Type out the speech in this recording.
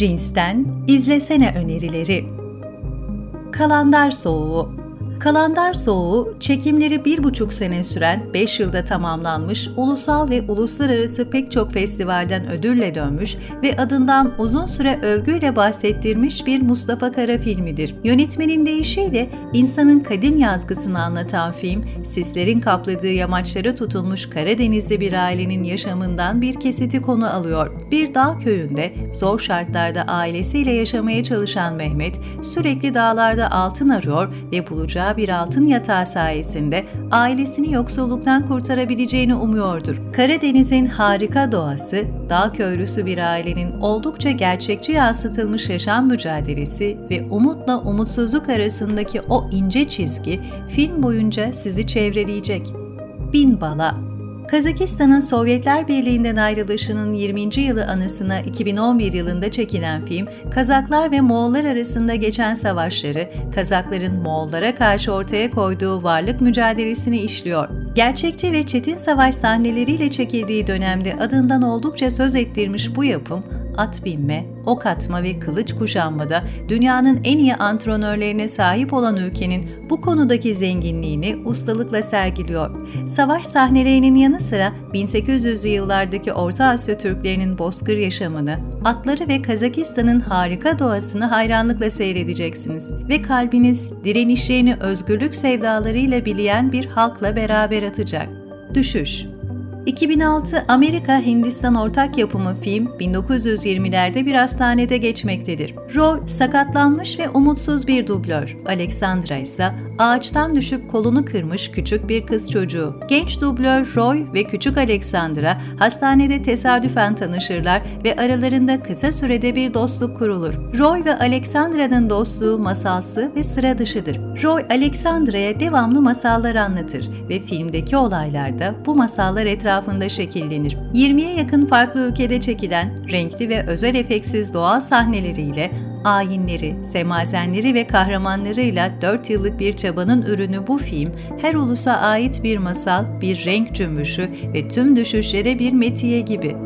Cinsten izlesene önerileri. Kalandar Soğuğu Kalandar Soğuğu, çekimleri bir buçuk sene süren 5 yılda tamamlanmış, ulusal ve uluslararası pek çok festivalden ödülle dönmüş ve adından uzun süre övgüyle bahsettirmiş bir Mustafa Kara filmidir. Yönetmenin deyişiyle insanın kadim yazgısını anlatan film, sislerin kapladığı yamaçlara tutulmuş Karadenizli bir ailenin yaşamından bir kesiti konu alıyor. Bir dağ köyünde zor şartlarda ailesiyle yaşamaya çalışan Mehmet, sürekli dağlarda altın arıyor ve bulacağı bir altın yatağı sayesinde ailesini yoksulluktan kurtarabileceğini umuyordur. Karadeniz'in harika doğası, dağ köylüsü bir ailenin oldukça gerçekçi yansıtılmış yaşam mücadelesi ve umutla umutsuzluk arasındaki o ince çizgi film boyunca sizi çevreleyecek. Bin Bala Kazakistan'ın Sovyetler Birliği'nden ayrılışının 20. yılı anısına 2011 yılında çekilen film, Kazaklar ve Moğollar arasında geçen savaşları, Kazakların Moğollara karşı ortaya koyduğu varlık mücadelesini işliyor. Gerçekçi ve çetin savaş sahneleriyle çekildiği dönemde adından oldukça söz ettirmiş bu yapım, at binme, ok atma ve kılıç kuşanmada dünyanın en iyi antrenörlerine sahip olan ülkenin bu konudaki zenginliğini ustalıkla sergiliyor. Savaş sahnelerinin yanı sıra 1800'lü yıllardaki Orta Asya Türklerinin bozkır yaşamını, atları ve Kazakistan'ın harika doğasını hayranlıkla seyredeceksiniz ve kalbiniz direnişlerini özgürlük sevdalarıyla bileyen bir halkla beraber atacak. Düşüş 2006 Amerika-Hindistan ortak yapımı film 1920'lerde bir hastanede geçmektedir. Roy sakatlanmış ve umutsuz bir dublör. Alexandra ise ağaçtan düşüp kolunu kırmış küçük bir kız çocuğu. Genç dublör Roy ve küçük Alexandra hastanede tesadüfen tanışırlar ve aralarında kısa sürede bir dostluk kurulur. Roy ve Alexandra'nın dostluğu masalsı ve sıra dışıdır. Roy Alexandra'ya devamlı masallar anlatır ve filmdeki olaylar da bu masallar etrafında şekillenir. 20'ye yakın farklı ülkede çekilen renkli ve özel efeksiz doğal sahneleriyle ayinleri, semazenleri ve kahramanlarıyla 4 yıllık bir çabanın ürünü bu film, her ulusa ait bir masal, bir renk cümbüşü ve tüm düşüşlere bir metiye gibi.